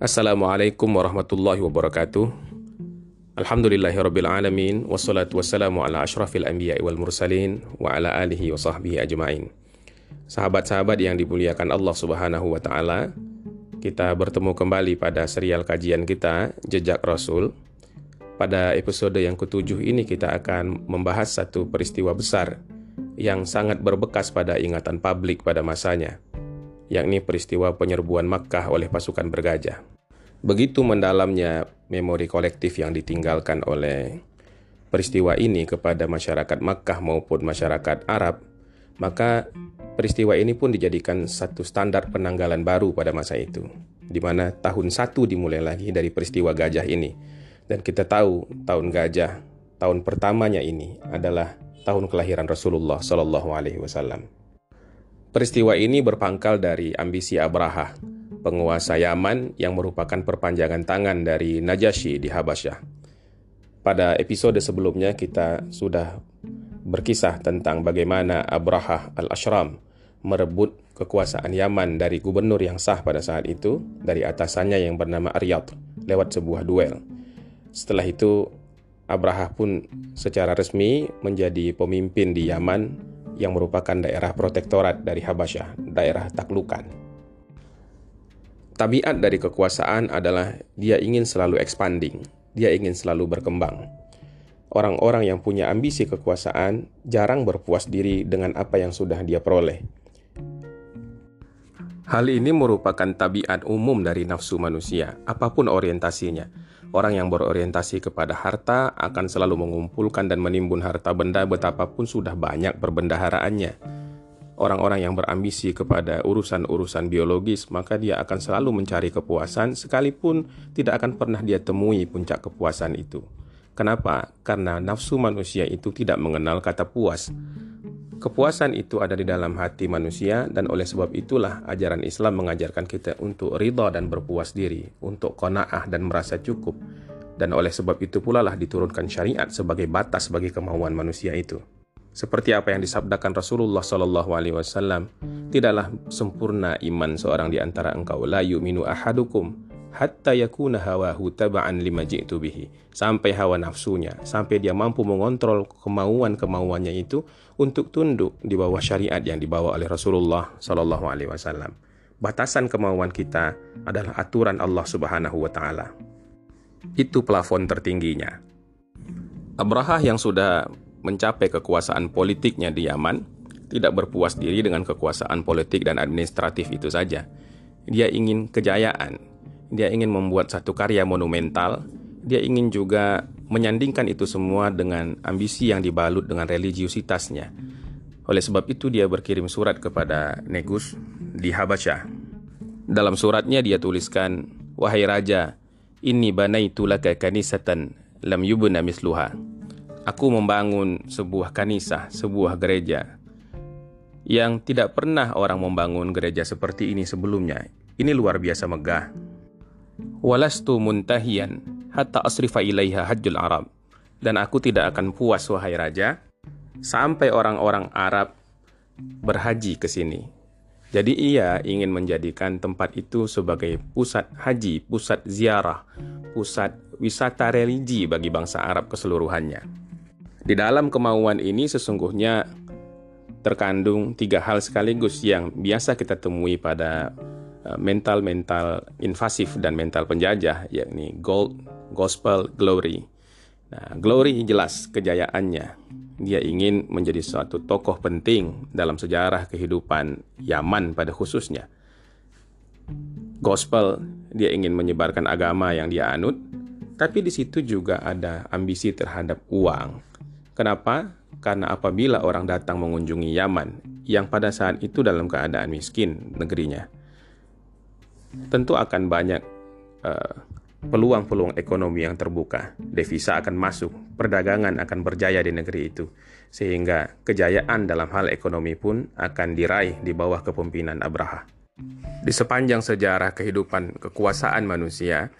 Assalamualaikum warahmatullahi wabarakatuh. Alhamdulillahirrabbilalamin Wassalatu wassalamu ala ashrafil anbiya wal mursalin Wa ala alihi wa sahbihi ajma'in Sahabat-sahabat yang dimuliakan Allah subhanahu wa ta'ala Kita bertemu kembali pada serial kajian kita Jejak Rasul Pada episode yang ketujuh ini kita akan membahas satu peristiwa besar Yang sangat berbekas pada ingatan publik pada masanya yakni peristiwa penyerbuan Makkah oleh pasukan bergajah. Begitu mendalamnya memori kolektif yang ditinggalkan oleh peristiwa ini kepada masyarakat Makkah maupun masyarakat Arab, maka peristiwa ini pun dijadikan satu standar penanggalan baru pada masa itu, di mana tahun satu dimulai lagi dari peristiwa gajah ini. Dan kita tahu tahun gajah, tahun pertamanya ini adalah tahun kelahiran Rasulullah Shallallahu Alaihi Wasallam. Peristiwa ini berpangkal dari ambisi Abraha, penguasa Yaman yang merupakan perpanjangan tangan dari Najasyi di Habasyah. Pada episode sebelumnya kita sudah berkisah tentang bagaimana Abraha al-Ashram merebut kekuasaan Yaman dari gubernur yang sah pada saat itu dari atasannya yang bernama Aryad lewat sebuah duel. Setelah itu Abraha pun secara resmi menjadi pemimpin di Yaman yang merupakan daerah protektorat dari Habasyah, daerah taklukan. Tabiat dari kekuasaan adalah dia ingin selalu expanding, dia ingin selalu berkembang. Orang-orang yang punya ambisi kekuasaan jarang berpuas diri dengan apa yang sudah dia peroleh. Hal ini merupakan tabiat umum dari nafsu manusia, apa pun orientasinya Orang yang berorientasi kepada harta akan selalu mengumpulkan dan menimbun harta benda betapapun sudah banyak perbendaharaannya. Orang-orang yang berambisi kepada urusan-urusan biologis, maka dia akan selalu mencari kepuasan sekalipun tidak akan pernah dia temui puncak kepuasan itu. Kenapa? Karena nafsu manusia itu tidak mengenal kata puas. Kepuasan itu ada di dalam hati manusia dan oleh sebab itulah ajaran Islam mengajarkan kita untuk ridha dan berpuas diri, untuk kona'ah dan merasa cukup. Dan oleh sebab itu pula lah diturunkan syariat sebagai batas bagi kemauan manusia itu. Seperti apa yang disabdakan Rasulullah Shallallahu Alaihi Wasallam, tidaklah sempurna iman seorang di antara engkau la yu'minu ahadukum hatta yakuna hawahu taba'an lima ji'tu bihi sampai hawa nafsunya sampai dia mampu mengontrol kemauan-kemauannya itu untuk tunduk di bawah syariat yang dibawa oleh Rasulullah Shallallahu alaihi wasallam. Batasan kemauan kita adalah aturan Allah Subhanahu wa taala. Itu plafon tertingginya. Abraha yang sudah mencapai kekuasaan politiknya di Yaman tidak berpuas diri dengan kekuasaan politik dan administratif itu saja. Dia ingin kejayaan, dia ingin membuat satu karya monumental, dia ingin juga menyandingkan itu semua dengan ambisi yang dibalut dengan religiusitasnya. Oleh sebab itu dia berkirim surat kepada Negus di Habasyah. Dalam suratnya dia tuliskan, "Wahai raja, ini banaitu laka kanisatan lam yubna misluha." Aku membangun sebuah kanisah, sebuah gereja yang tidak pernah orang membangun gereja seperti ini sebelumnya. Ini luar biasa megah. Walastu muntahiyan hatta asrifa ilaiha hajjul Arab. Dan aku tidak akan puas wahai raja sampai orang-orang Arab berhaji ke sini. Jadi ia ingin menjadikan tempat itu sebagai pusat haji, pusat ziarah, pusat wisata religi bagi bangsa Arab keseluruhannya. Di dalam kemauan ini sesungguhnya terkandung tiga hal sekaligus yang biasa kita temui pada Eh, mental-mental invasif dan mental penjajah yakni gold, gospel, glory. Nah, glory jelas kejayaannya. Dia ingin menjadi suatu tokoh penting dalam sejarah kehidupan Yaman pada khususnya. Gospel, dia ingin menyebarkan agama yang dia anut, tapi di situ juga ada ambisi terhadap uang. Kenapa? Karena apabila orang datang mengunjungi Yaman, yang pada saat itu dalam keadaan miskin negerinya, tentu akan banyak eh, peluang-peluang ekonomi yang terbuka. Devisa akan masuk, perdagangan akan berjaya di negeri itu, sehingga kejayaan dalam hal ekonomi pun akan diraih di bawah kepemimpinan Abraha. Di sepanjang sejarah kehidupan kekuasaan manusia,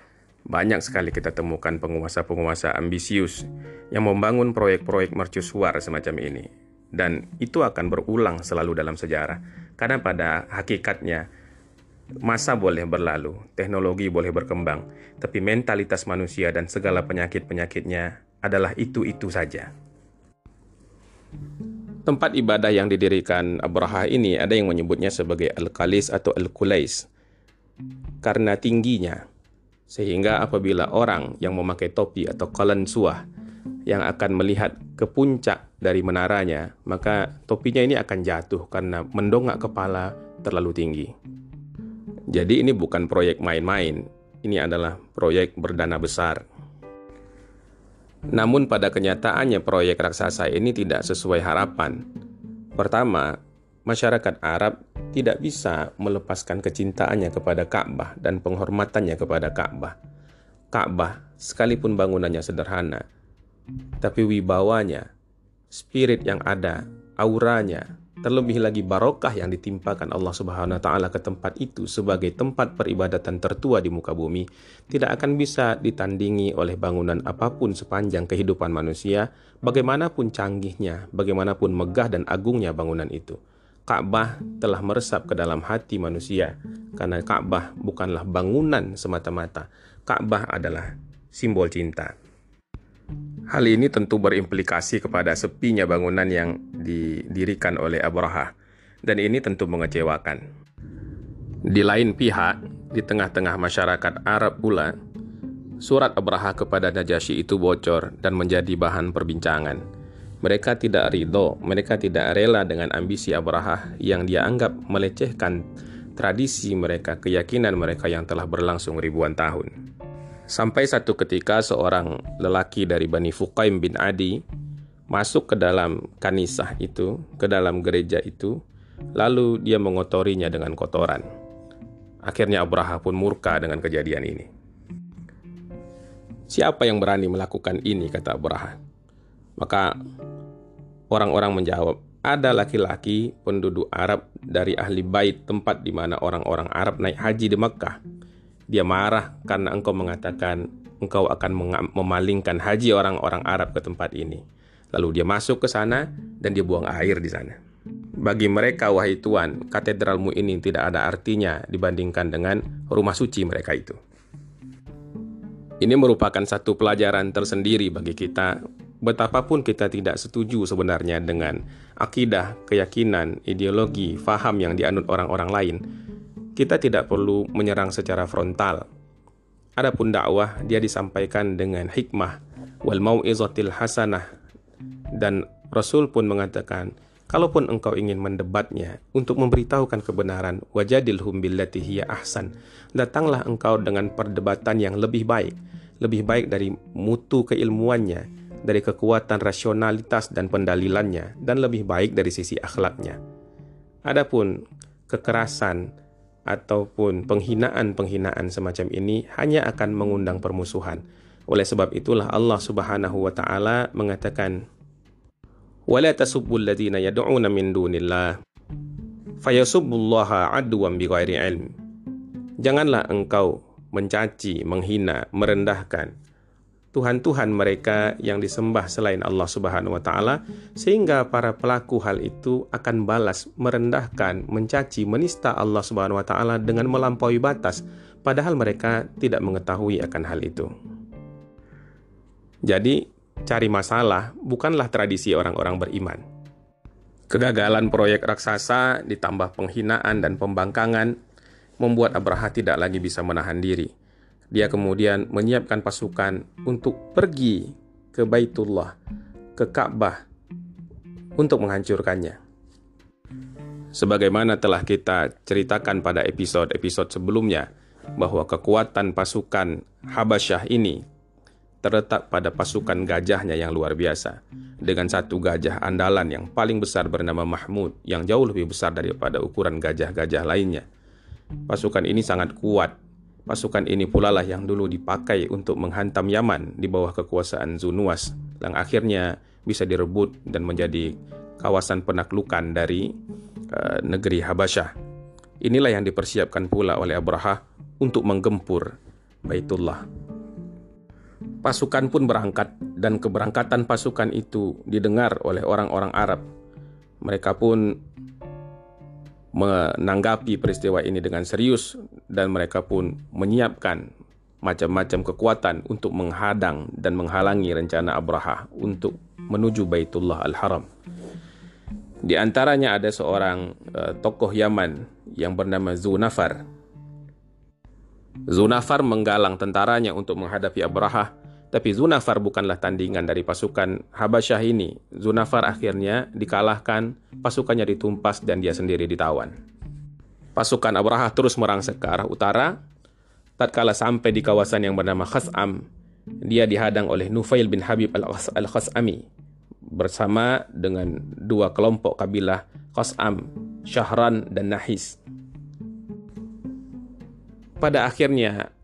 banyak sekali kita temukan penguasa-penguasa ambisius yang membangun proyek-proyek mercusuar semacam ini. Dan itu akan berulang selalu dalam sejarah. Karena pada hakikatnya Masa boleh berlalu, teknologi boleh berkembang, tapi mentalitas manusia dan segala penyakit-penyakitnya adalah itu-itu saja. Tempat ibadah yang didirikan Abraha ini ada yang menyebutnya sebagai Al-Qalis atau Al-Kulais karena tingginya. Sehingga apabila orang yang memakai topi atau suah yang akan melihat ke puncak dari menaranya, maka topinya ini akan jatuh karena mendongak kepala terlalu tinggi. Jadi ini bukan proyek main-main, ini adalah proyek berdana besar. Namun pada kenyataannya proyek raksasa ini tidak sesuai harapan. Pertama, masyarakat Arab tidak bisa melepaskan kecintaannya kepada Ka'bah dan penghormatannya kepada Ka'bah. Ka'bah, sekalipun bangunannya sederhana, tapi wibawanya, spirit yang ada, auranya, Terlebih lagi barokah yang ditimpakan Allah Subhanahu wa taala ke tempat itu sebagai tempat peribadatan tertua di muka bumi tidak akan bisa ditandingi oleh bangunan apa pun sepanjang kehidupan manusia, bagaimanapun canggihnya, bagaimanapun megah dan agungnya bangunan itu. Ka'bah telah meresap ke dalam hati manusia karena Ka'bah bukanlah bangunan semata-mata. Ka'bah adalah simbol cinta. Hal ini tentu berimplikasi kepada sepinya bangunan yang didirikan oleh Abraha, dan ini tentu mengecewakan. Di lain pihak, di tengah-tengah masyarakat Arab pula, surat Abraha kepada Najasyi itu bocor dan menjadi bahan perbincangan. Mereka tidak ridho, mereka tidak rela dengan ambisi Abraha yang dia anggap melecehkan tradisi mereka, keyakinan mereka yang telah berlangsung ribuan tahun. Sampai satu ketika seorang lelaki dari Bani Fuqaim bin Adi masuk ke dalam kanisah itu, ke dalam gereja itu, lalu dia mengotorinya dengan kotoran. Akhirnya Abraha pun murka dengan kejadian ini. Siapa yang berani melakukan ini, kata Abraha. Maka orang-orang menjawab, ada laki-laki penduduk Arab dari ahli bait tempat di mana orang-orang Arab naik haji di Mekkah dia marah karena engkau mengatakan engkau akan memalingkan haji orang-orang Arab ke tempat ini. Lalu dia masuk ke sana dan dia buang air di sana. Bagi mereka, wahai Tuhan, katedralmu ini tidak ada artinya dibandingkan dengan rumah suci mereka itu. Ini merupakan satu pelajaran tersendiri bagi kita betapapun kita tidak setuju sebenarnya dengan akidah, keyakinan, ideologi, faham yang dianut orang-orang lain, kita tidak perlu menyerang secara frontal. Adapun dakwah dia disampaikan dengan hikmah wal mau'izatil hasanah dan Rasul pun mengatakan kalaupun engkau ingin mendebatnya untuk memberitahukan kebenaran wajadilhum billati hiya ahsan datanglah engkau dengan perdebatan yang lebih baik lebih baik dari mutu keilmuannya dari kekuatan rasionalitas dan pendalilannya dan lebih baik dari sisi akhlaknya adapun kekerasan ataupun penghinaan-penghinaan semacam ini hanya akan mengundang permusuhan. Oleh sebab itulah Allah Subhanahu wa taala mengatakan وَلَا تَسُبُّوا الَّذِينَ يَدْعُونَ مِن دُونِ اللَّهِ فَيَسُبُّوا اللَّهَ عَدْوًا بِغَيْرِ عِلْمٍ Janganlah engkau mencaci, menghina, merendahkan Tuhan-Tuhan mereka yang disembah selain Allah Subhanahu wa taala sehingga para pelaku hal itu akan balas merendahkan, mencaci, menista Allah Subhanahu wa taala dengan melampaui batas padahal mereka tidak mengetahui akan hal itu. Jadi, cari masalah bukanlah tradisi orang-orang beriman. Kegagalan proyek raksasa ditambah penghinaan dan pembangkangan membuat Abraha tidak lagi bisa menahan diri dia kemudian menyiapkan pasukan untuk pergi ke Baitullah, ke Ka'bah, untuk menghancurkannya. Sebagaimana telah kita ceritakan pada episode-episode sebelumnya, bahwa kekuatan pasukan Habasyah ini terletak pada pasukan gajahnya yang luar biasa. Dengan satu gajah andalan yang paling besar bernama Mahmud, yang jauh lebih besar daripada ukuran gajah-gajah lainnya. Pasukan ini sangat kuat Pasukan ini pula lah yang dulu dipakai untuk menghantam Yaman di bawah kekuasaan Zunuas, yang akhirnya bisa direbut dan menjadi kawasan penaklukan dari uh, negeri Habasyah. Inilah yang dipersiapkan pula oleh Abraha untuk menggempur Baitullah. Pasukan pun berangkat dan keberangkatan pasukan itu didengar oleh orang-orang Arab. Mereka pun menanggapi peristiwa ini dengan serius dan mereka pun menyiapkan macam-macam kekuatan untuk menghadang dan menghalangi rencana Abraha untuk menuju Baitullah Al-Haram. Di antaranya ada seorang uh, tokoh Yaman yang bernama Zunafar. Zunafar menggalang tentaranya untuk menghadapi Abraha, tapi Zunafar bukanlah tandingan dari pasukan Habasyah ini. Zunafar akhirnya dikalahkan, pasukannya ditumpas dan dia sendiri ditawan. Pasukan Abraha terus merangsek ke arah utara. Tatkala sampai di kawasan yang bernama Khas'am, dia dihadang oleh Nufail bin Habib al-Khas'ami bersama dengan dua kelompok kabilah Qas'am, Syahran, dan Nahis. Pada akhirnya,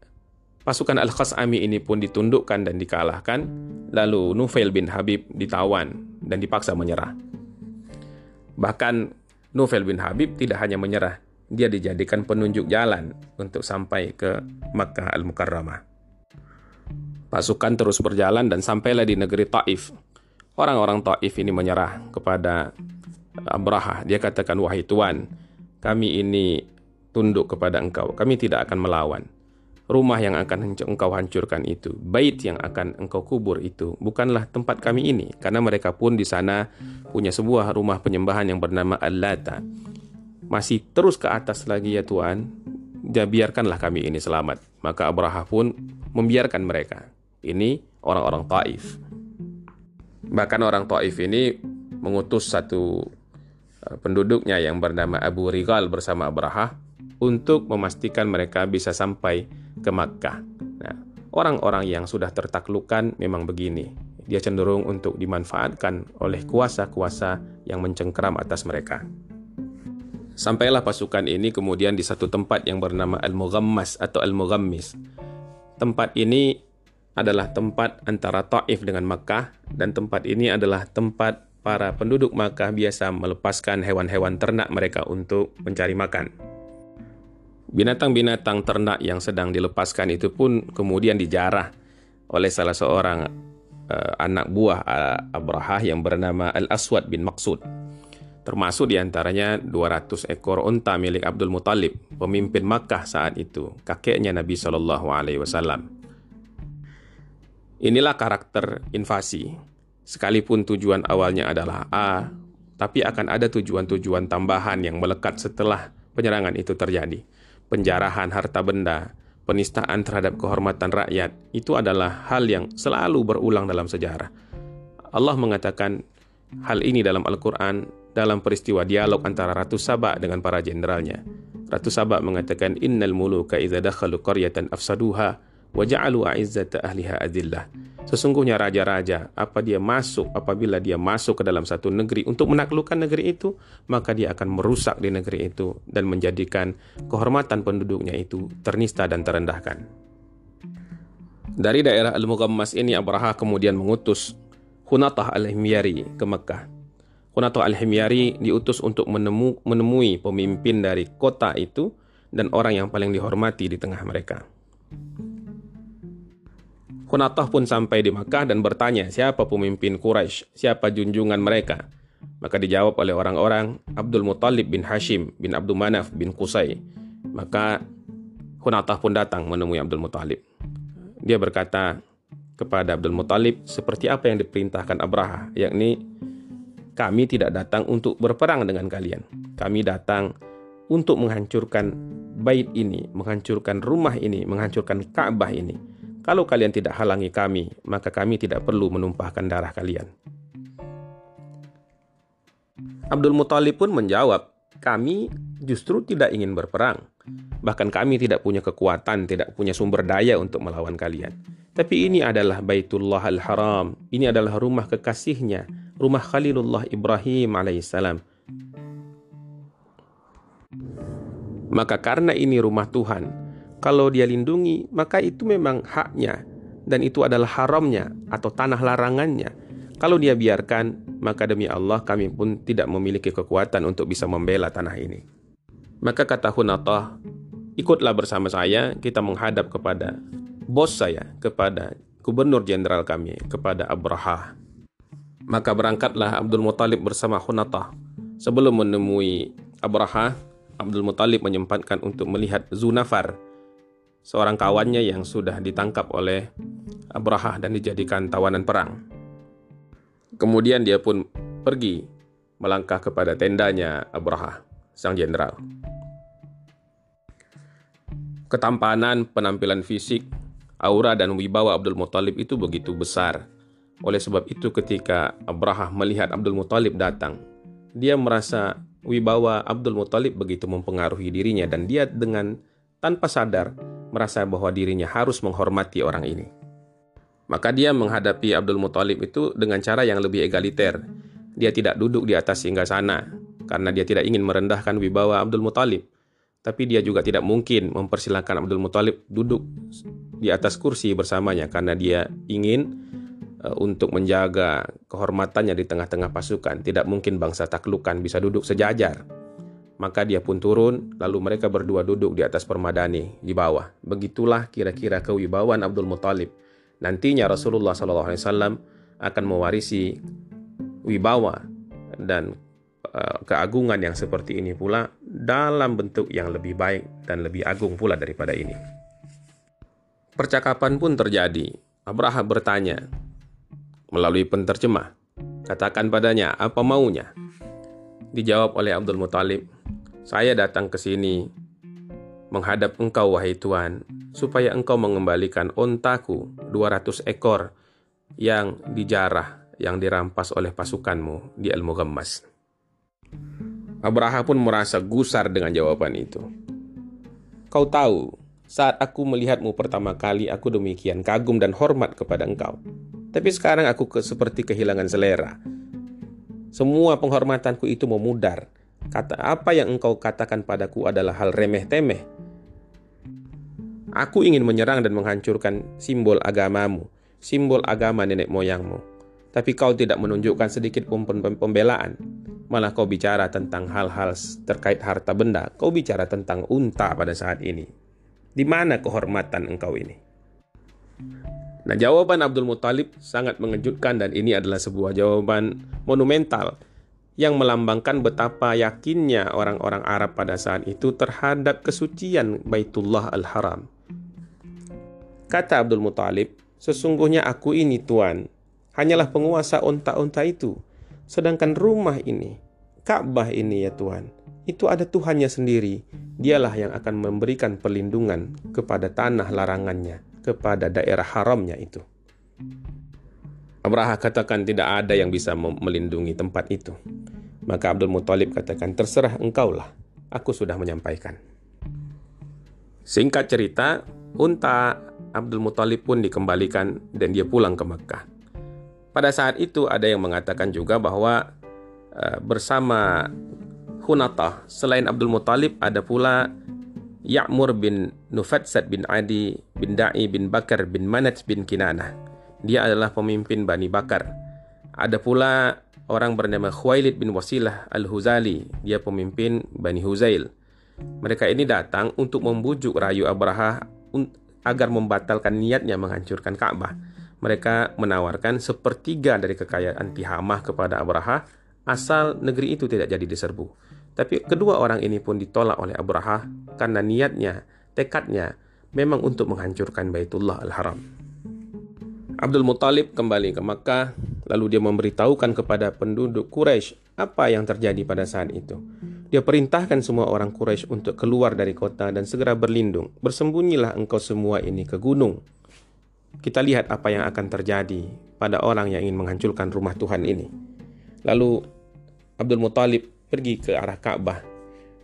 pasukan Al-Qas'ami ini pun ditundukkan dan dikalahkan, lalu Nufail bin Habib ditawan dan dipaksa menyerah. Bahkan Nufail bin Habib tidak hanya menyerah, dia dijadikan penunjuk jalan untuk sampai ke Makkah Al-Mukarramah. Pasukan terus berjalan dan sampailah di negeri Taif, Orang-orang Taif ini menyerah kepada Abraha. Dia katakan, wahai Tuan, kami ini tunduk kepada engkau. Kami tidak akan melawan. Rumah yang akan engkau hancurkan itu, bait yang akan engkau kubur itu, bukanlah tempat kami ini. Karena mereka pun di sana punya sebuah rumah penyembahan yang bernama Al-Lata. Masih terus ke atas lagi ya Tuan, ya biarkanlah kami ini selamat. Maka Abraha pun membiarkan mereka. Ini orang-orang Taif. Bahkan orang Taif ini mengutus satu uh, penduduknya yang bernama Abu Rigal bersama Abraha untuk memastikan mereka bisa sampai ke Makkah. Nah, orang-orang yang sudah tertaklukan memang begini. Dia cenderung untuk dimanfaatkan oleh kuasa-kuasa yang mencengkeram atas mereka. Sampailah pasukan ini kemudian di satu tempat yang bernama Al-Mughammas atau Al-Mughammis. Tempat ini adalah tempat antara Taif dengan Makkah dan tempat ini adalah tempat para penduduk Makkah biasa melepaskan hewan-hewan ternak mereka untuk mencari makan. Binatang-binatang ternak yang sedang dilepaskan itu pun kemudian dijarah oleh salah seorang uh, anak buah uh, Abraha yang bernama Al-Aswad bin Maksud. Termasuk di antaranya 200 ekor unta milik Abdul Muthalib, pemimpin Makkah saat itu, kakeknya Nabi Shallallahu Alaihi Wasallam. Inilah karakter invasi. Sekalipun tujuan awalnya adalah A, tapi akan ada tujuan-tujuan tambahan yang melekat setelah penyerangan itu terjadi. Penjarahan harta benda, penistaan terhadap kehormatan rakyat, itu adalah hal yang selalu berulang dalam sejarah. Allah mengatakan hal ini dalam Al-Quran dalam peristiwa dialog antara Ratu Sabak dengan para jenderalnya. Ratu Sabak mengatakan, Innal muluka idza dakhalu qaryatan afsaduha waja'alu a'izzata ahliha adillah. Sesungguhnya raja-raja, apa dia masuk, apabila dia masuk ke dalam satu negeri untuk menaklukkan negeri itu, maka dia akan merusak di negeri itu dan menjadikan kehormatan penduduknya itu ternista dan terendahkan. Dari daerah Al-Mughammas ini Abraha kemudian mengutus Hunatah al-Himyari ke Mekah. Hunatah al-Himyari diutus untuk menemu, menemui pemimpin dari kota itu dan orang yang paling dihormati di tengah mereka. Hunatah pun sampai di Makkah dan bertanya siapa pemimpin Quraisy, siapa junjungan mereka. Maka dijawab oleh orang-orang Abdul Muthalib bin Hashim bin Abdul Manaf bin Qusay. Maka Hunatah pun datang menemui Abdul Muthalib. Dia berkata kepada Abdul Muthalib seperti apa yang diperintahkan Abraha, yakni kami tidak datang untuk berperang dengan kalian. Kami datang untuk menghancurkan bait ini, menghancurkan rumah ini, menghancurkan Ka'bah ini kalau kalian tidak halangi kami, maka kami tidak perlu menumpahkan darah kalian. Abdul Muthalib pun menjawab, kami justru tidak ingin berperang. Bahkan kami tidak punya kekuatan, tidak punya sumber daya untuk melawan kalian. Tapi ini adalah Baitullah Al-Haram. Ini adalah rumah kekasihnya, rumah Khalilullah Ibrahim alaihissalam. Maka karena ini rumah Tuhan, kalau dia lindungi, maka itu memang haknya dan itu adalah haramnya atau tanah larangannya. Kalau dia biarkan, maka demi Allah kami pun tidak memiliki kekuatan untuk bisa membela tanah ini. Maka kata Hunatah, ikutlah bersama saya, kita menghadap kepada bos saya, kepada gubernur jenderal kami, kepada Abraha. Maka berangkatlah Abdul Muthalib bersama Hunatah. Sebelum menemui Abraha, Abdul Muthalib menyempatkan untuk melihat Zunafar, seorang kawannya yang sudah ditangkap oleh Abraha dan dijadikan tawanan perang. Kemudian dia pun pergi melangkah kepada tendanya Abraha, sang jenderal. Ketampanan, penampilan fisik, aura dan wibawa Abdul Muthalib itu begitu besar. Oleh sebab itu ketika Abraha melihat Abdul Muthalib datang, dia merasa wibawa Abdul Muthalib begitu mempengaruhi dirinya dan dia dengan tanpa sadar merasa bahwa dirinya harus menghormati orang ini. Maka dia menghadapi Abdul Muthalib itu dengan cara yang lebih egaliter. Dia tidak duduk di atas hingga sana karena dia tidak ingin merendahkan wibawa Abdul Muthalib tapi dia juga tidak mungkin mempersilahkan Abdul Muthalib duduk di atas kursi bersamanya karena dia ingin uh, untuk menjaga kehormatannya di tengah-tengah pasukan. Tidak mungkin bangsa taklukan bisa duduk sejajar. Maka dia pun turun, lalu mereka berdua duduk di atas permadani di bawah. Begitulah kira-kira kewibawaan Abdul Muthalib. Nantinya Rasulullah SAW akan mewarisi wibawa dan Eh, keagungan yang seperti ini pula dalam bentuk yang lebih baik dan lebih agung pula daripada ini. Percakapan pun terjadi. Abraha bertanya melalui penterjemah. Katakan padanya apa maunya. Dijawab oleh Abdul Muthalib, saya datang ke sini menghadap engkau wahai Tuhan, supaya engkau mengembalikan ontaku 200 ekor yang dijarah, yang dirampas oleh pasukanmu di Al-Mughammas. Abraha pun merasa gusar dengan jawaban itu. Kau tahu, saat aku melihatmu pertama kali, aku demikian kagum dan hormat kepada engkau. Tapi sekarang aku ke, seperti kehilangan selera. Semua penghormatanku itu memudar. Kata apa yang engkau katakan padaku adalah hal remeh-temeh. Aku ingin menyerang dan menghancurkan simbol agamamu, simbol agama nenek moyangmu. Tapi kau tidak menunjukkan sedikit pun pembelaan malah kau bicara tentang hal-hal terkait harta benda, kau bicara tentang unta pada saat ini. Di mana kehormatan engkau ini? Nah, jawaban Abdul Muthalib sangat mengejutkan dan ini adalah sebuah jawaban monumental yang melambangkan betapa yakinnya orang-orang Arab pada saat itu terhadap kesucian Baitullah Al-Haram. Kata Abdul Muthalib, sesungguhnya aku ini Tuan, hanyalah penguasa unta-unta itu Sedangkan rumah ini, Ka'bah ini ya Tuhan, itu ada Tuhannya sendiri. Dialah yang akan memberikan perlindungan kepada tanah larangannya, kepada daerah haramnya itu. Abraha katakan tidak ada yang bisa melindungi tempat itu. Maka Abdul Muthalib katakan, terserah engkaulah, aku sudah menyampaikan. Singkat cerita, unta Abdul Muthalib pun dikembalikan dan dia pulang ke Mekah. Pada saat itu ada yang mengatakan juga bahwa uh, bersama Hunatah selain Abdul Muthalib ada pula Ya'mur bin Nufatsat bin Adi bin Da'i bin Bakar bin Manaj bin Kinanah. Dia adalah pemimpin Bani Bakar. Ada pula orang bernama Khuwailid bin Wasilah Al-Huzali. Dia pemimpin Bani Huzail. Mereka ini datang untuk membujuk rayu Abraha agar membatalkan niatnya menghancurkan Ka'bah mereka menawarkan sepertiga dari kekayaan Tihamah kepada Abraha asal negeri itu tidak jadi diserbu. Tapi kedua orang ini pun ditolak oleh Abraha karena niatnya, tekadnya memang untuk menghancurkan Baitullah Al-Haram. Abdul Muthalib kembali ke Makkah, lalu dia memberitahukan kepada penduduk Quraisy apa yang terjadi pada saat itu. Dia perintahkan semua orang Quraisy untuk keluar dari kota dan segera berlindung. Bersembunyilah engkau semua ini ke gunung kita lihat apa yang akan terjadi pada orang yang ingin menghancurkan rumah Tuhan ini. Lalu Abdul Muthalib pergi ke arah Ka'bah.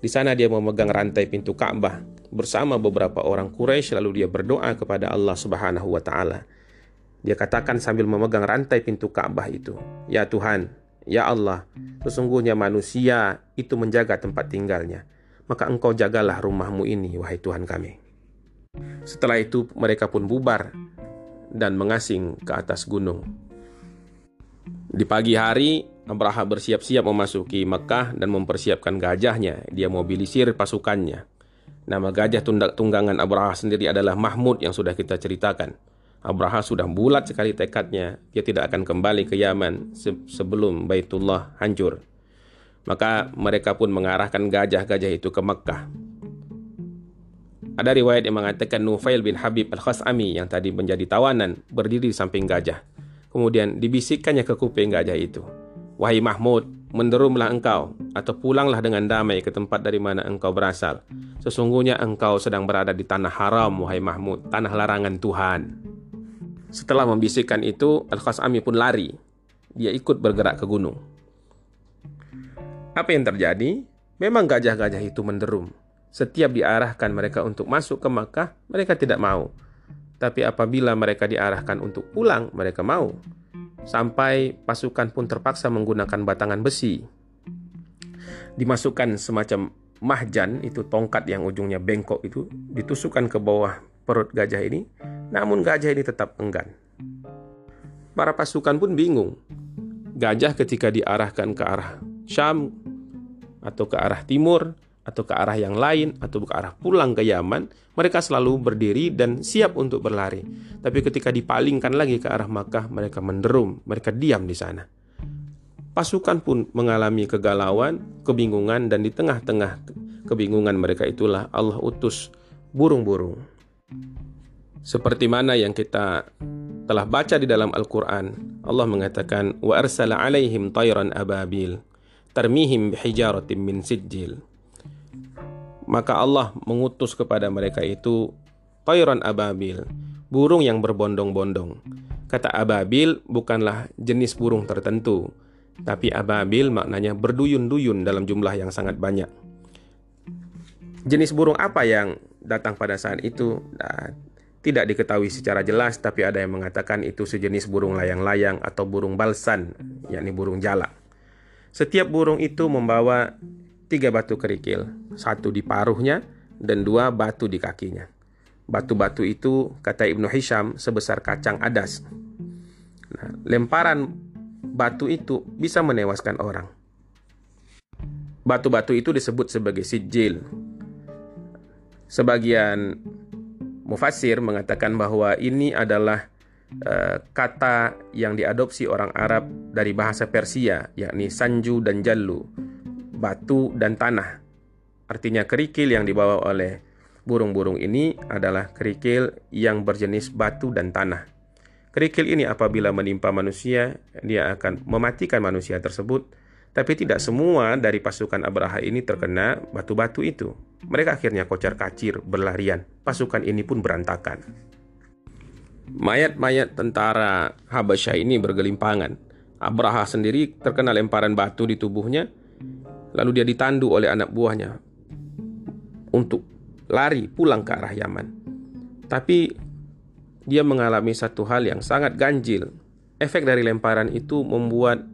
Di sana dia memegang rantai pintu Ka'bah bersama beberapa orang Quraisy lalu dia berdoa kepada Allah Subhanahu wa taala. Dia katakan sambil memegang rantai pintu Ka'bah itu, "Ya Tuhan, ya Allah, sesungguhnya manusia itu menjaga tempat tinggalnya, maka Engkau jagalah rumahmu ini, wahai Tuhan kami." Setelah itu mereka pun bubar dan mengasing ke atas gunung. Di pagi hari, Abraha bersiap-siap memasuki Mekah dan mempersiapkan gajahnya. Dia mobilisir pasukannya. Nama gajah tundak tunggangan Abraha sendiri adalah Mahmud yang sudah kita ceritakan. Abraha sudah bulat sekali tekadnya, dia tidak akan kembali ke Yaman sebelum Baitullah hancur. Maka mereka pun mengarahkan gajah-gajah itu ke Mekah. Ada riwayat yang mengatakan Nufail bin Habib Al-Khas'ami yang tadi menjadi tawanan berdiri di samping gajah. Kemudian dibisikkannya ke kuping gajah itu. Wahai Mahmud, menderumlah engkau atau pulanglah dengan damai ke tempat dari mana engkau berasal. Sesungguhnya engkau sedang berada di tanah haram, wahai Mahmud, tanah larangan Tuhan. Setelah membisikkan itu, Al-Khas'ami pun lari. Dia ikut bergerak ke gunung. Apa yang terjadi? Memang gajah-gajah itu menderum. Setiap diarahkan mereka untuk masuk ke Makkah, mereka tidak mau. Tapi apabila mereka diarahkan untuk pulang, mereka mau. Sampai pasukan pun terpaksa menggunakan batangan besi. Dimasukkan semacam mahjan, itu tongkat yang ujungnya bengkok itu, ditusukkan ke bawah perut gajah ini. Namun gajah ini tetap enggan. Para pasukan pun bingung. Gajah ketika diarahkan ke arah Syam atau ke arah timur atau ke arah yang lain atau ke arah pulang ke Yaman, mereka selalu berdiri dan siap untuk berlari. Tapi ketika dipalingkan lagi ke arah Makkah, mereka menderum, mereka diam di sana. Pasukan pun mengalami kegalauan, kebingungan dan di tengah-tengah kebingungan mereka itulah Allah utus burung-burung. Seperti mana yang kita telah baca di dalam Al-Qur'an, Allah mengatakan wa arsala alaihim tayran ababil tarmihim bihijaratin min sijil. Maka Allah mengutus kepada mereka itu tayran ababil, burung yang berbondong-bondong. Kata ababil bukanlah jenis burung tertentu, tapi ababil maknanya berduyun-duyun dalam jumlah yang sangat banyak. Jenis burung apa yang datang pada saat itu nah, tidak diketahui secara jelas, tapi ada yang mengatakan itu sejenis burung layang-layang atau burung balsan, yakni burung jalak. Setiap burung itu membawa tiga batu kerikil, satu di paruhnya dan dua batu di kakinya. Batu-batu itu, kata Ibnu Hisham, sebesar kacang adas. Nah, lemparan batu itu bisa menewaskan orang. Batu-batu itu disebut sebagai sijil. Sebagian mufassir mengatakan bahwa ini adalah uh, kata yang diadopsi orang Arab dari bahasa Persia, yakni sanju dan jallu, batu dan tanah. Artinya kerikil yang dibawa oleh burung-burung ini adalah kerikil yang berjenis batu dan tanah. Kerikil ini apabila menimpa manusia, dia akan mematikan manusia tersebut, tapi tidak semua dari pasukan Abraha ini terkena batu-batu itu. Mereka akhirnya kocar kacir berlarian. Pasukan ini pun berantakan. Mayat-mayat tentara Habasyah ini bergelimpangan. Abraha sendiri terkena lemparan batu di tubuhnya, lalu dia ditandu oleh anak buahnya untuk lari pulang ke arah Yaman. Tapi dia mengalami satu hal yang sangat ganjil. Efek dari lemparan itu membuat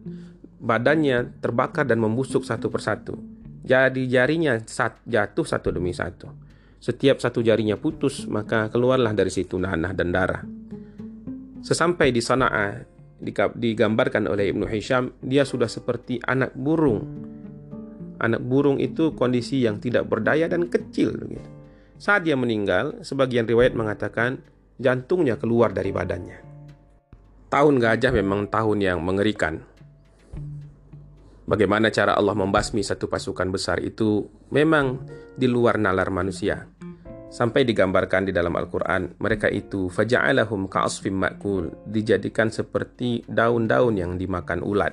badannya terbakar dan membusuk satu persatu. Jadi jarinya jatuh satu demi satu. Setiap satu jarinya putus, maka keluarlah dari situ nanah dan darah. Sesampai di Sana'a, digambarkan oleh Ibnu Hisham, dia sudah seperti anak burung. Anak burung itu kondisi yang tidak berdaya dan kecil. Saat dia meninggal, sebagian riwayat mengatakan jantungnya keluar dari badannya. Tahun gajah memang tahun yang mengerikan. Bagaimana cara Allah membasmi satu pasukan besar itu memang di luar nalar manusia. Sampai digambarkan di dalam Al-Quran, mereka itu faja'alahum ka'asfim makul, dijadikan seperti daun-daun yang dimakan ulat.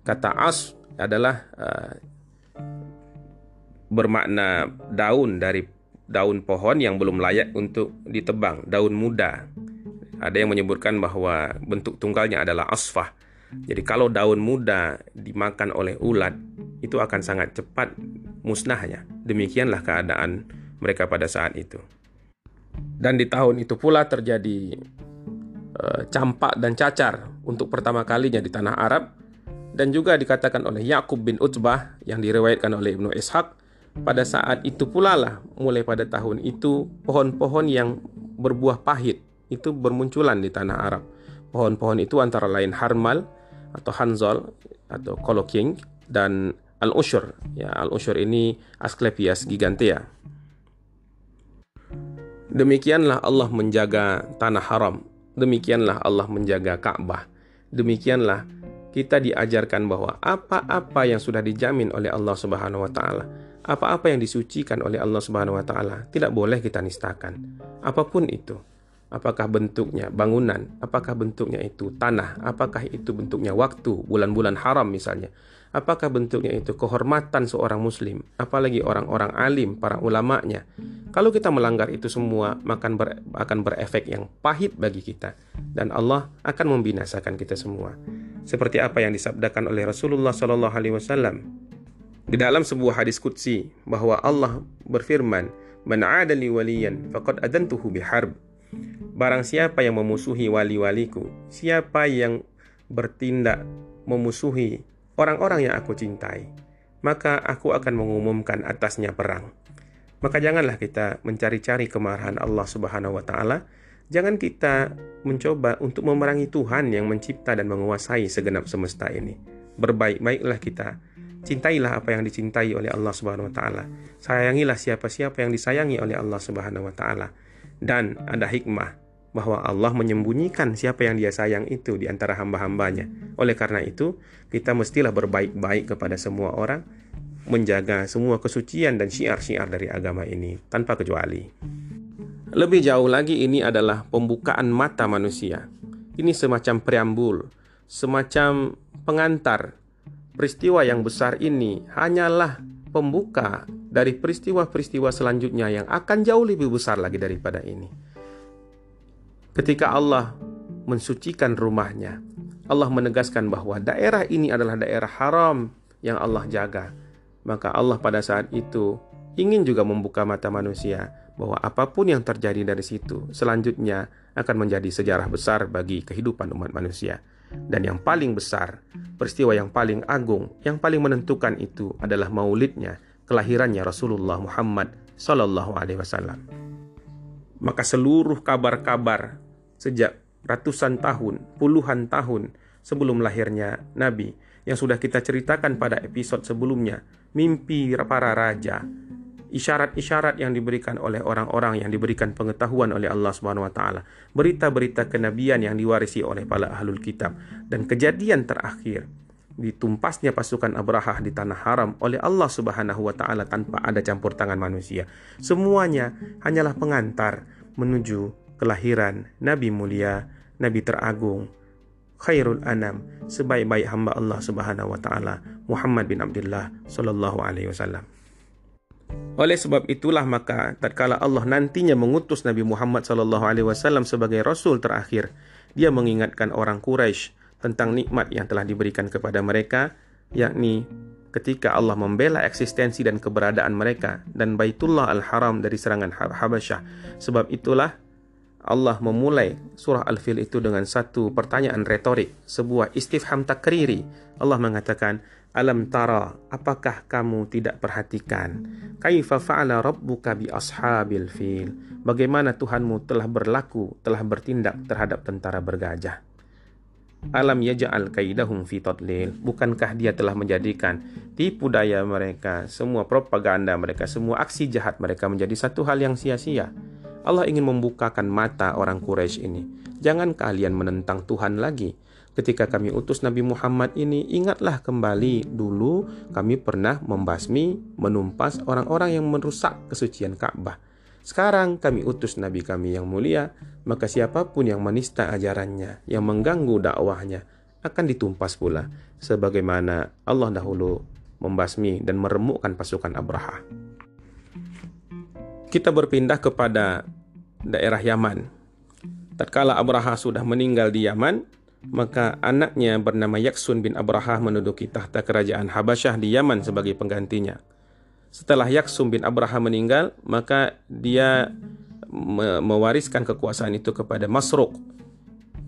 Kata as adalah uh, bermakna daun dari daun pohon yang belum layak untuk ditebang, daun muda. Ada yang menyebutkan bahwa bentuk tunggalnya adalah asfah, jadi kalau daun muda dimakan oleh ulat, itu akan sangat cepat musnahnya. Demikianlah keadaan mereka pada saat itu. Dan di tahun itu pula terjadi uh, campak dan cacar untuk pertama kalinya di tanah Arab dan juga dikatakan oleh Yakub bin Utbah yang diriwayatkan oleh Ibnu Ishaq pada saat itu pula lah mulai pada tahun itu pohon-pohon yang berbuah pahit itu bermunculan di tanah Arab. Pohon-pohon itu antara lain harmal, atau Hanzol atau Coloking dan Al-Ushur. Ya, Al-Ushur ini Asclepias gigantea. Demikianlah Allah menjaga tanah haram. Demikianlah Allah menjaga Ka'bah. Demikianlah kita diajarkan bahwa apa-apa yang sudah dijamin oleh Allah Subhanahu wa taala, apa-apa yang disucikan oleh Allah Subhanahu wa taala tidak boleh kita nistakan. Apa pun itu. Apakah bentuknya bangunan, apakah bentuknya itu tanah, apakah itu bentuknya waktu, bulan-bulan haram misalnya. Apakah bentuknya itu kehormatan seorang muslim, apalagi orang-orang alim, para ulamanya. Kalau kita melanggar itu semua, maka ber, akan berefek yang pahit bagi kita dan Allah akan membinasakan kita semua. Seperti apa yang disabdakan oleh Rasulullah wasallam di dalam sebuah hadis qudsi bahwa Allah berfirman, "Man 'adali waliyan faqad adantuhu biharb." Barang siapa yang memusuhi wali-waliku, siapa yang bertindak memusuhi orang-orang yang aku cintai, maka aku akan mengumumkan atasnya perang. Maka janganlah kita mencari-cari kemarahan Allah Subhanahu wa taala. Jangan kita mencoba untuk memerangi Tuhan yang mencipta dan menguasai segenap semesta ini. Berbaik-baiklah kita. Cintailah apa yang dicintai oleh Allah Subhanahu wa taala. Sayangilah siapa-siapa yang disayangi oleh Allah Subhanahu wa taala. Dan ada hikmah bahwa Allah menyembunyikan siapa yang dia sayang itu di antara hamba-hambanya. Oleh karena itu, kita mestilah berbaik-baik kepada semua orang, menjaga semua kesucian dan syiar-syiar dari agama ini tanpa kecuali. Lebih jauh lagi ini adalah pembukaan mata manusia. Ini semacam preambul, semacam pengantar. Peristiwa yang besar ini hanyalah pembuka dari peristiwa-peristiwa selanjutnya yang akan jauh lebih besar lagi daripada ini. Ketika Allah mensucikan rumahnya, Allah menegaskan bahwa daerah ini adalah daerah haram yang Allah jaga. Maka Allah pada saat itu ingin juga membuka mata manusia bahwa apa pun yang terjadi dari situ selanjutnya akan menjadi sejarah besar bagi kehidupan umat manusia. Dan yang paling besar, peristiwa yang paling agung, yang paling menentukan itu adalah maulidnya, kelahirannya Rasulullah Muhammad Sallallahu Alaihi Wasallam. Maka seluruh kabar-kabar sejak ratusan tahun, puluhan tahun sebelum lahirnya Nabi yang sudah kita ceritakan pada episode sebelumnya, mimpi para raja, isyarat-isyarat yang diberikan oleh orang-orang yang diberikan pengetahuan oleh Allah Subhanahu wa taala, berita-berita kenabian yang diwarisi oleh para ahlul kitab dan kejadian terakhir ditumpasnya pasukan Abraha di tanah haram oleh Allah Subhanahu wa taala tanpa ada campur tangan manusia. Semuanya hanyalah pengantar menuju kelahiran Nabi mulia, Nabi teragung, khairul anam, sebaik-baik hamba Allah Subhanahu wa taala, Muhammad bin Abdullah sallallahu alaihi wasallam. Oleh sebab itulah maka tatkala Allah nantinya mengutus Nabi Muhammad sallallahu alaihi wasallam sebagai rasul terakhir, dia mengingatkan orang Quraisy tentang nikmat yang telah diberikan kepada mereka, yakni ketika Allah membela eksistensi dan keberadaan mereka dan Baitullah Al-Haram dari serangan Habasyah. Sebab itulah Allah memulai surah Al-Fil itu dengan satu pertanyaan retorik, sebuah istifham takriri. Allah mengatakan, Alam tara, apakah kamu tidak perhatikan? Kaifa fa'ala rabbuka bi ashabil fil? Bagaimana Tuhanmu telah berlaku, telah bertindak terhadap tentara bergajah? Alam yaja'al kaidahum fi tadlil. Bukankah dia telah menjadikan tipu daya mereka, semua propaganda mereka, semua aksi jahat mereka menjadi satu hal yang sia-sia? Allah ingin membukakan mata orang Quraisy ini. Jangan kalian menentang Tuhan lagi. Ketika kami utus Nabi Muhammad ini, ingatlah kembali dulu kami pernah membasmi, menumpas orang-orang yang merusak kesucian Ka'bah. Sekarang kami utus Nabi kami yang mulia, maka siapa pun yang menista ajarannya, yang mengganggu dakwahnya, akan ditumpas pula. Sebagaimana Allah dahulu membasmi dan meremukkan pasukan Abraha. Kita berpindah kepada daerah Yaman. Tatkala Abraha sudah meninggal di Yaman, maka anaknya bernama Yaksun bin Abraha menduduki tahta kerajaan Habasyah di Yaman sebagai penggantinya. Setelah Yaksun bin Abraha meninggal, maka dia me mewariskan kekuasaan itu kepada Masruk.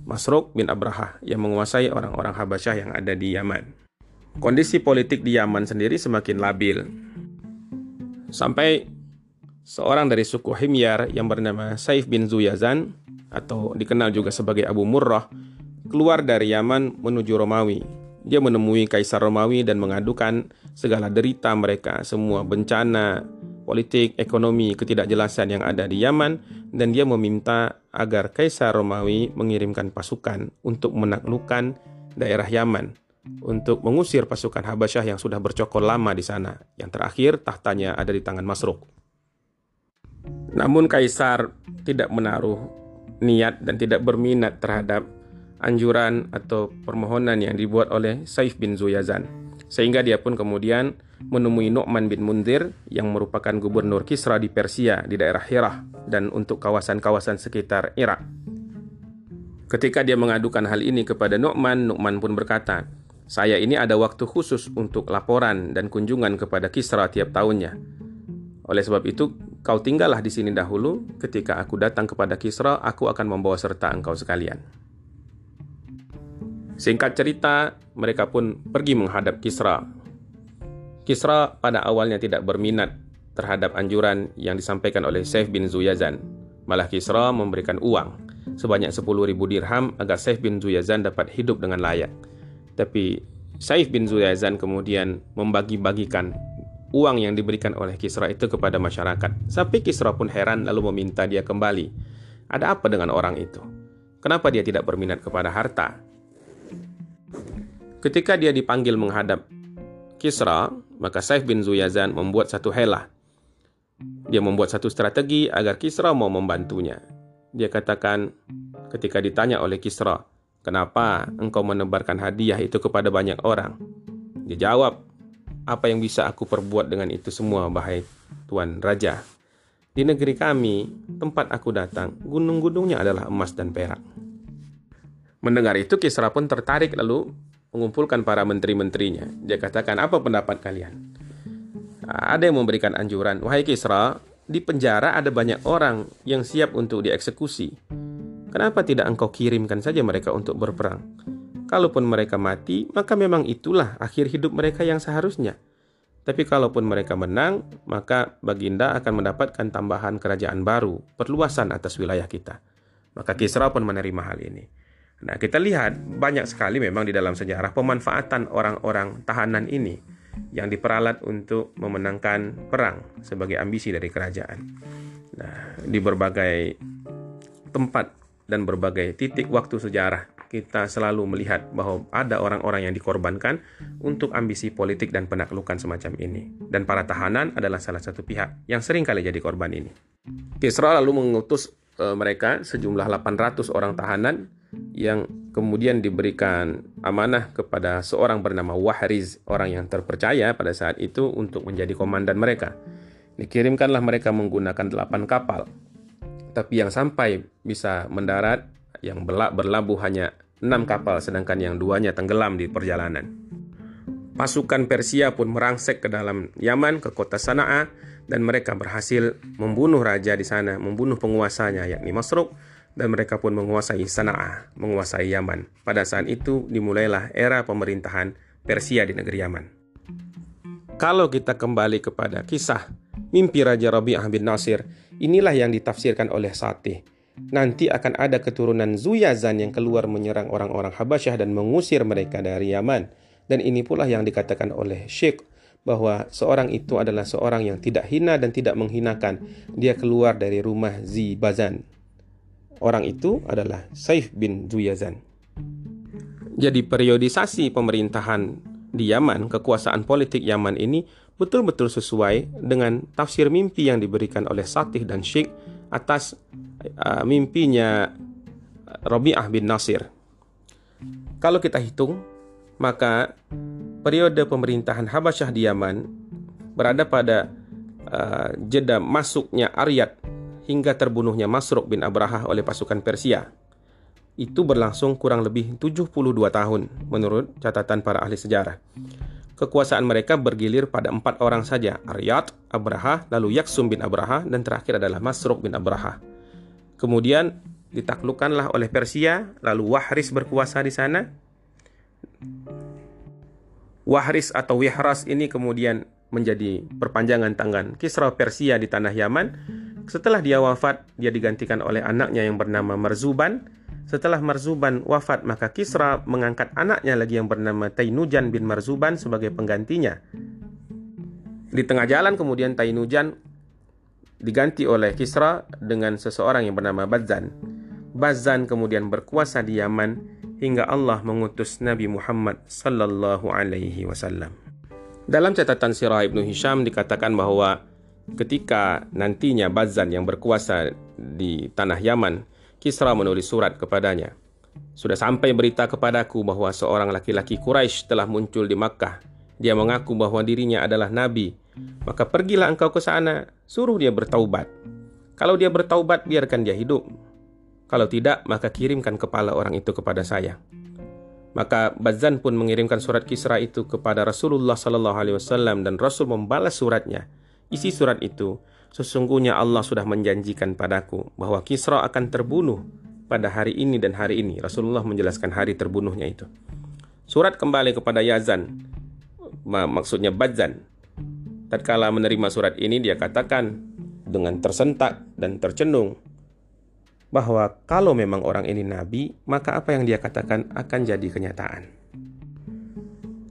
Masruk bin Abraha yang menguasai orang-orang Habasyah yang ada di Yaman. Kondisi politik di Yaman sendiri semakin labil. Sampai seorang dari suku Himyar yang bernama Saif bin Zuyazan atau dikenal juga sebagai Abu Murrah keluar dari Yaman menuju Romawi. Dia menemui Kaisar Romawi dan mengadukan segala derita mereka, semua bencana, politik, ekonomi, ketidakjelasan yang ada di Yaman dan dia meminta agar Kaisar Romawi mengirimkan pasukan untuk menaklukkan daerah Yaman untuk mengusir pasukan Habasyah yang sudah bercokol lama di sana. Yang terakhir, tahtanya ada di tangan Masruk. Namun Kaisar tidak menaruh niat dan tidak berminat terhadap anjuran atau permohonan yang dibuat oleh Saif bin Zuyazan. Sehingga dia pun kemudian menemui Nu'man bin Mundir yang merupakan gubernur Kisra di Persia di daerah Hirah dan untuk kawasan-kawasan sekitar Irak. Ketika dia mengadukan hal ini kepada Nu'man, Nu'man pun berkata, saya ini ada waktu khusus untuk laporan dan kunjungan kepada Kisra tiap tahunnya. Oleh sebab itu, kau tinggallah di sini dahulu. Ketika aku datang kepada Kisra, aku akan membawa serta engkau sekalian. Singkat cerita, mereka pun pergi menghadap Kisra. Kisra pada awalnya tidak berminat terhadap anjuran yang disampaikan oleh Saif bin Zuyazan. Malah Kisra memberikan uang sebanyak 10.000 dirham agar Saif bin Zuyazan dapat hidup dengan layak. Tapi Saif bin Zuyazan kemudian membagi-bagikan uang yang diberikan oleh Kisra itu kepada masyarakat. Sampai Kisra pun heran lalu meminta dia kembali. Ada apa dengan orang itu? Kenapa dia tidak berminat kepada harta? Ketika dia dipanggil menghadap Kisra, maka Saif bin Zuyazan membuat satu helah. Dia membuat satu strategi agar Kisra mau membantunya. Dia katakan ketika ditanya oleh Kisra, Kenapa engkau menebarkan hadiah itu kepada banyak orang? Dia jawab, apa yang bisa aku perbuat dengan itu semua, bahai Tuan Raja? Di negeri kami, tempat aku datang, gunung-gunungnya adalah emas dan perak. Mendengar itu, Kisra pun tertarik lalu mengumpulkan para menteri-menterinya. Dia katakan, apa pendapat kalian? Ada yang memberikan anjuran, wahai Kisra, di penjara ada banyak orang yang siap untuk dieksekusi. Kenapa tidak engkau kirimkan saja mereka untuk berperang? Kalaupun mereka mati, maka memang itulah akhir hidup mereka yang seharusnya. Tapi kalaupun mereka menang, maka Baginda akan mendapatkan tambahan kerajaan baru, perluasan atas wilayah kita. Maka Kisra pun menerima hal ini. Nah, kita lihat banyak sekali memang di dalam sejarah pemanfaatan orang-orang tahanan ini yang diperalat untuk memenangkan perang sebagai ambisi dari kerajaan. Nah, di berbagai tempat dan berbagai titik waktu sejarah kita selalu melihat bahwa ada orang-orang yang dikorbankan untuk ambisi politik dan penaklukan semacam ini. Dan para tahanan adalah salah satu pihak yang sering kali jadi korban ini. Kisra lalu mengutus e, mereka sejumlah 800 orang tahanan yang kemudian diberikan amanah kepada seorang bernama Wahriz, orang yang terpercaya pada saat itu untuk menjadi komandan mereka. Dikirimkanlah mereka menggunakan 8 kapal tapi yang sampai bisa mendarat yang berlabuh hanya enam kapal sedangkan yang duanya tenggelam di perjalanan. Pasukan Persia pun merangsek ke dalam Yaman ke kota Sana'a dan mereka berhasil membunuh raja di sana, membunuh penguasanya yakni Masruk dan mereka pun menguasai Sana'a, menguasai Yaman. Pada saat itu dimulailah era pemerintahan Persia di negeri Yaman. Kalau kita kembali kepada kisah mimpi Raja Rabi'ah bin Nasir Inilah yang ditafsirkan oleh Satih. Nanti akan ada keturunan Zuyazan yang keluar menyerang orang-orang Habasyah dan mengusir mereka dari Yaman. Dan ini pula yang dikatakan oleh Syekh bahwa seorang itu adalah seorang yang tidak hina dan tidak menghinakan. Dia keluar dari rumah Zibazan. Orang itu adalah Saif bin Zuyazan. Jadi periodisasi pemerintahan di Yaman, kekuasaan politik Yaman ini betul-betul sesuai dengan tafsir mimpi yang diberikan oleh Satih dan Syekh atas uh, mimpinya Rabi'ah bin Nasir. Kalau kita hitung, maka periode pemerintahan Habasyah di Yaman berada pada uh, jeda masuknya Aryat hingga terbunuhnya Masruk bin Abraha oleh pasukan Persia. Itu berlangsung kurang lebih 72 tahun menurut catatan para ahli sejarah. Kekuasaan mereka bergilir pada empat orang saja, Aryat, Abraha, lalu Yaksum bin Abraha, dan terakhir adalah Masruk bin Abraha. Kemudian ditaklukkanlah oleh Persia, lalu Wahris berkuasa di sana. Wahris atau Wihras ini kemudian menjadi perpanjangan tangan Kisra Persia di tanah Yaman. Setelah dia wafat, dia digantikan oleh anaknya yang bernama Marzuban setelah Marzuban wafat, maka Kisra mengangkat anaknya lagi yang bernama Tainujan bin Marzuban sebagai penggantinya. Di tengah jalan kemudian Tainujan diganti oleh Kisra dengan seseorang yang bernama Bazan. Bazan kemudian berkuasa di Yaman hingga Allah mengutus Nabi Muhammad sallallahu alaihi wasallam. Dalam catatan Sirah Ibnu Hisham dikatakan bahwa ketika nantinya Bazan yang berkuasa di tanah Yaman, Kisra menulis surat kepadanya. Sudah sampai berita kepadaku bahwa seorang laki-laki Quraisy telah muncul di Makkah. Dia mengaku bahwa dirinya adalah nabi. Maka pergilah engkau ke sana, suruh dia bertaubat. Kalau dia bertaubat, biarkan dia hidup. Kalau tidak, maka kirimkan kepala orang itu kepada saya. Maka Bazan pun mengirimkan surat Kisra itu kepada Rasulullah Sallallahu Alaihi Wasallam dan Rasul membalas suratnya. Isi surat itu, sesungguhnya Allah sudah menjanjikan padaku bahwa Kisra akan terbunuh pada hari ini dan hari ini. Rasulullah menjelaskan hari terbunuhnya itu. Surat kembali kepada Yazan, maksudnya Bazan. Tatkala menerima surat ini dia katakan dengan tersentak dan tercenung bahwa kalau memang orang ini nabi, maka apa yang dia katakan akan jadi kenyataan.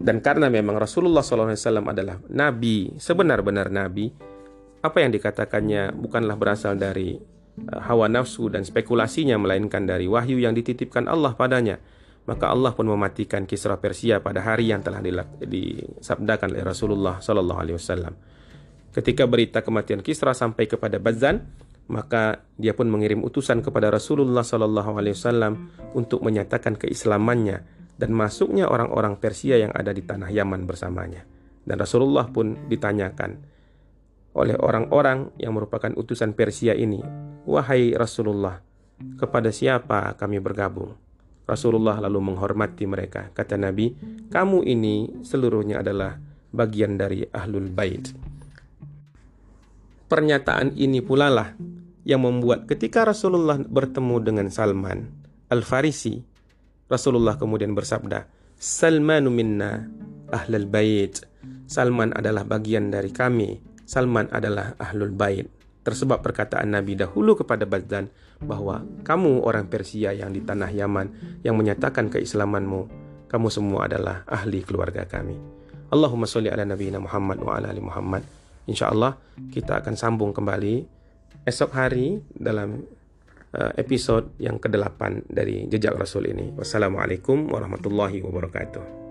Dan karena memang Rasulullah SAW adalah nabi, sebenar-benar nabi, apa yang dikatakannya bukanlah berasal dari uh, hawa nafsu dan spekulasinya, melainkan dari wahyu yang dititipkan Allah padanya. Maka Allah pun mematikan Kisra Persia pada hari yang telah disabdakan oleh Rasulullah SAW. Ketika berita kematian Kisra sampai kepada Bazan, maka dia pun mengirim utusan kepada Rasulullah Sallallahu Alaihi Wasallam untuk menyatakan keislamannya dan masuknya orang-orang Persia yang ada di tanah Yaman bersamanya. Dan Rasulullah pun ditanyakan oleh orang-orang yang merupakan utusan Persia ini, "Wahai Rasulullah, kepada siapa kami bergabung?" Rasulullah lalu menghormati mereka. Kata Nabi, "Kamu ini seluruhnya adalah bagian dari Ahlul Bait." Pernyataan ini pula lah yang membuat ketika Rasulullah bertemu dengan Salman Al-Farisi, Rasulullah kemudian bersabda, Salmanu minna ahlul bait. Salman adalah bagian dari kami. Salman adalah ahlul bait. Tersebab perkataan Nabi dahulu kepada Bazdan bahwa kamu orang Persia yang di tanah Yaman yang menyatakan keislamanmu, kamu semua adalah ahli keluarga kami. Allahumma sholli ala nabiyina Muhammad wa ala ali Muhammad. Insyaallah kita akan sambung kembali esok hari dalam uh, episode yang ke-8 dari Jejak Rasul ini. Wassalamualaikum warahmatullahi wabarakatuh.